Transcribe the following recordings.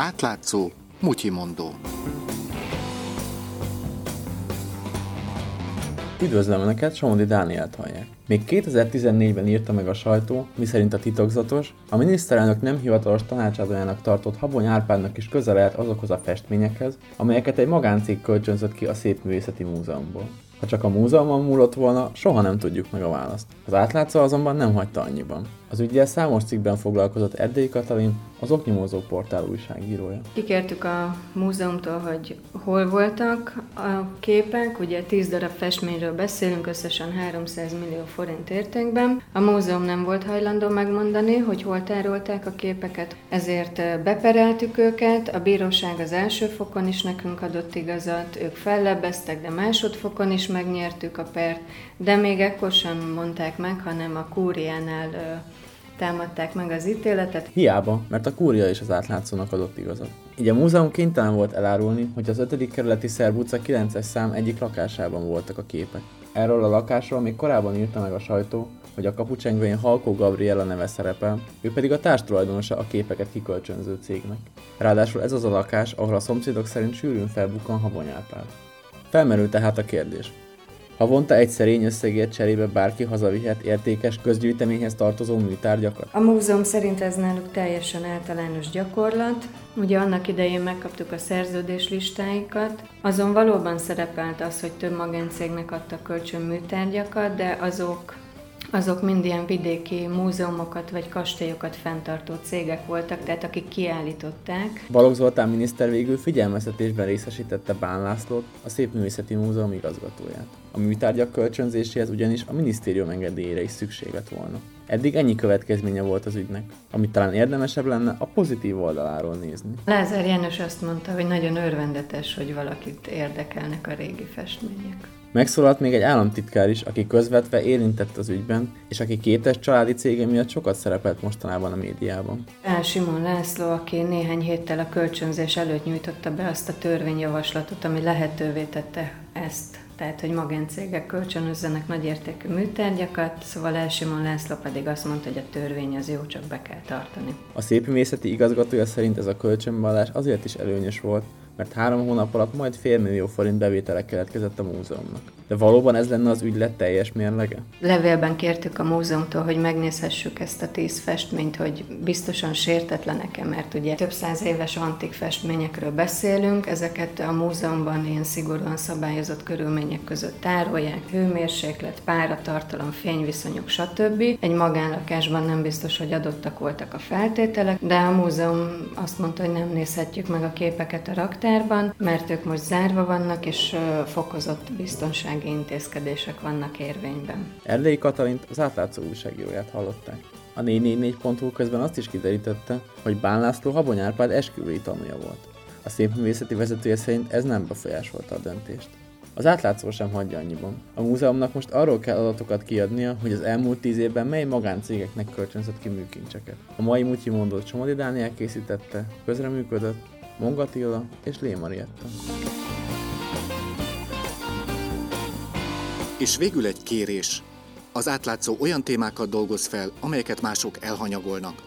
Átlátszó, mutyimondó. Üdvözlöm Önöket, Somodi Dánielt hallják. Még 2014-ben írta meg a sajtó, miszerint a titokzatos, a miniszterelnök nem hivatalos tanácsadójának tartott Habony Árpádnak is közel lehet azokhoz a festményekhez, amelyeket egy magáncég kölcsönzött ki a Szépművészeti Múzeumból. Ha csak a múzeumon múlott volna, soha nem tudjuk meg a választ. Az átlátszó azonban nem hagyta annyiban. Az ügyel számos cikkben foglalkozott Erdélyi Katalin, az Oknyomozó portál újságírója. Kikértük a múzeumtól, hogy hol voltak a képek, ugye 10 darab festményről beszélünk, összesen 300 millió forint értékben. A múzeum nem volt hajlandó megmondani, hogy hol tárolták a képeket, ezért bepereltük őket, a bíróság az első fokon is nekünk adott igazat, ők fellebbeztek, de másodfokon is megnyertük a pert, de még ekkor sem mondták meg, hanem a kúriánál támadták meg az ítéletet. Hiába, mert a kúria is az átlátszónak adott igazat. Így a múzeum kénytelen volt elárulni, hogy az 5. kerületi Szerb utca 9-es szám egyik lakásában voltak a képek. Erről a lakásról még korábban írta meg a sajtó, hogy a kapucsengőjén Halkó Gabriela neve szerepel, ő pedig a társtulajdonosa a képeket kikölcsönző cégnek. Ráadásul ez az a lakás, ahol a szomszédok szerint sűrűn felbukkan Habony Árpád. Felmerül tehát a kérdés, Havonta egy szerény összegért cserébe bárki hazavihet értékes közgyűjteményhez tartozó műtárgyakat? A múzeum szerint ez náluk teljesen általános gyakorlat. Ugye annak idején megkaptuk a szerződés listáikat, azon valóban szerepelt az, hogy több magáncégnek adtak kölcsön műtárgyakat, de azok azok mind ilyen vidéki múzeumokat vagy kastélyokat fenntartó cégek voltak, tehát akik kiállították. Balogh Zoltán miniszter végül figyelmeztetésben részesítette Bán Lászlót, a Szépművészeti Múzeum igazgatóját. A műtárgyak kölcsönzéséhez ugyanis a minisztérium engedélyére is szükség lett volna. Eddig ennyi következménye volt az ügynek, amit talán érdemesebb lenne a pozitív oldaláról nézni. Lázár János azt mondta, hogy nagyon örvendetes, hogy valakit érdekelnek a régi festmények. Megszólalt még egy államtitkár is, aki közvetve érintett az ügyben, és aki kétes családi cége miatt sokat szerepelt mostanában a médiában. El Simon László, aki néhány héttel a kölcsönzés előtt nyújtotta be azt a törvényjavaslatot, ami lehetővé tette ezt tehát hogy magáncégek kölcsönözzenek nagyértékű műtárgyakat, szóval El Simon László pedig azt mondta, hogy a törvény az jó, csak be kell tartani. A szépművészeti igazgatója szerint ez a kölcsönvallás azért is előnyös volt, mert három hónap alatt majd félmillió forint bevétele keletkezett a múzeumnak. De valóban ez lenne az ügylet teljes mérlege? Levélben kértük a múzeumtól, hogy megnézhessük ezt a tíz festményt, hogy biztosan sértetlenek-e, mert ugye több száz éves antik festményekről beszélünk, ezeket a múzeumban ilyen szigorúan szabályozott körülmények között tárolják, hőmérséklet, páratartalom, fényviszonyok, stb. Egy magánlakásban nem biztos, hogy adottak voltak a feltételek, de a múzeum azt mondta, hogy nem nézhetjük meg a képeket a raktárban, mert ők most zárva vannak, és fokozott biztonság biztonsági intézkedések vannak érvényben. Erdélyi Katalint az átlátszó újságíróját hallották. A 444.hu közben azt is kiderítette, hogy Bán László Habony Árpád esküvői tanúja volt. A szépművészeti vezetője szerint ez nem befolyásolta a döntést. Az átlátszó sem hagyja annyiban. A múzeumnak most arról kell adatokat kiadnia, hogy az elmúlt tíz évben mely magáncégeknek kölcsönzött ki műkincseket. A mai Mutyi mondott Csomodi Dániel készítette, közreműködött Mongatilla és Lémarietta. És végül egy kérés. Az átlátszó olyan témákat dolgoz fel, amelyeket mások elhanyagolnak.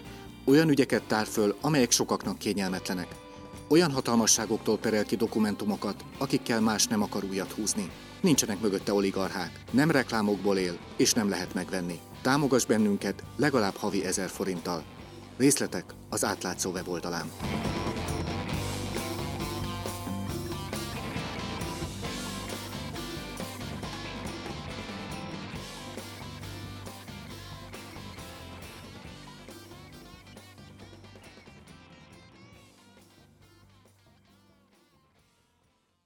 Olyan ügyeket tár föl, amelyek sokaknak kényelmetlenek. Olyan hatalmasságoktól perel ki dokumentumokat, akikkel más nem akar újat húzni. Nincsenek mögötte oligarchák, nem reklámokból él, és nem lehet megvenni. Támogass bennünket legalább havi ezer forinttal. Részletek az átlátszó weboldalán.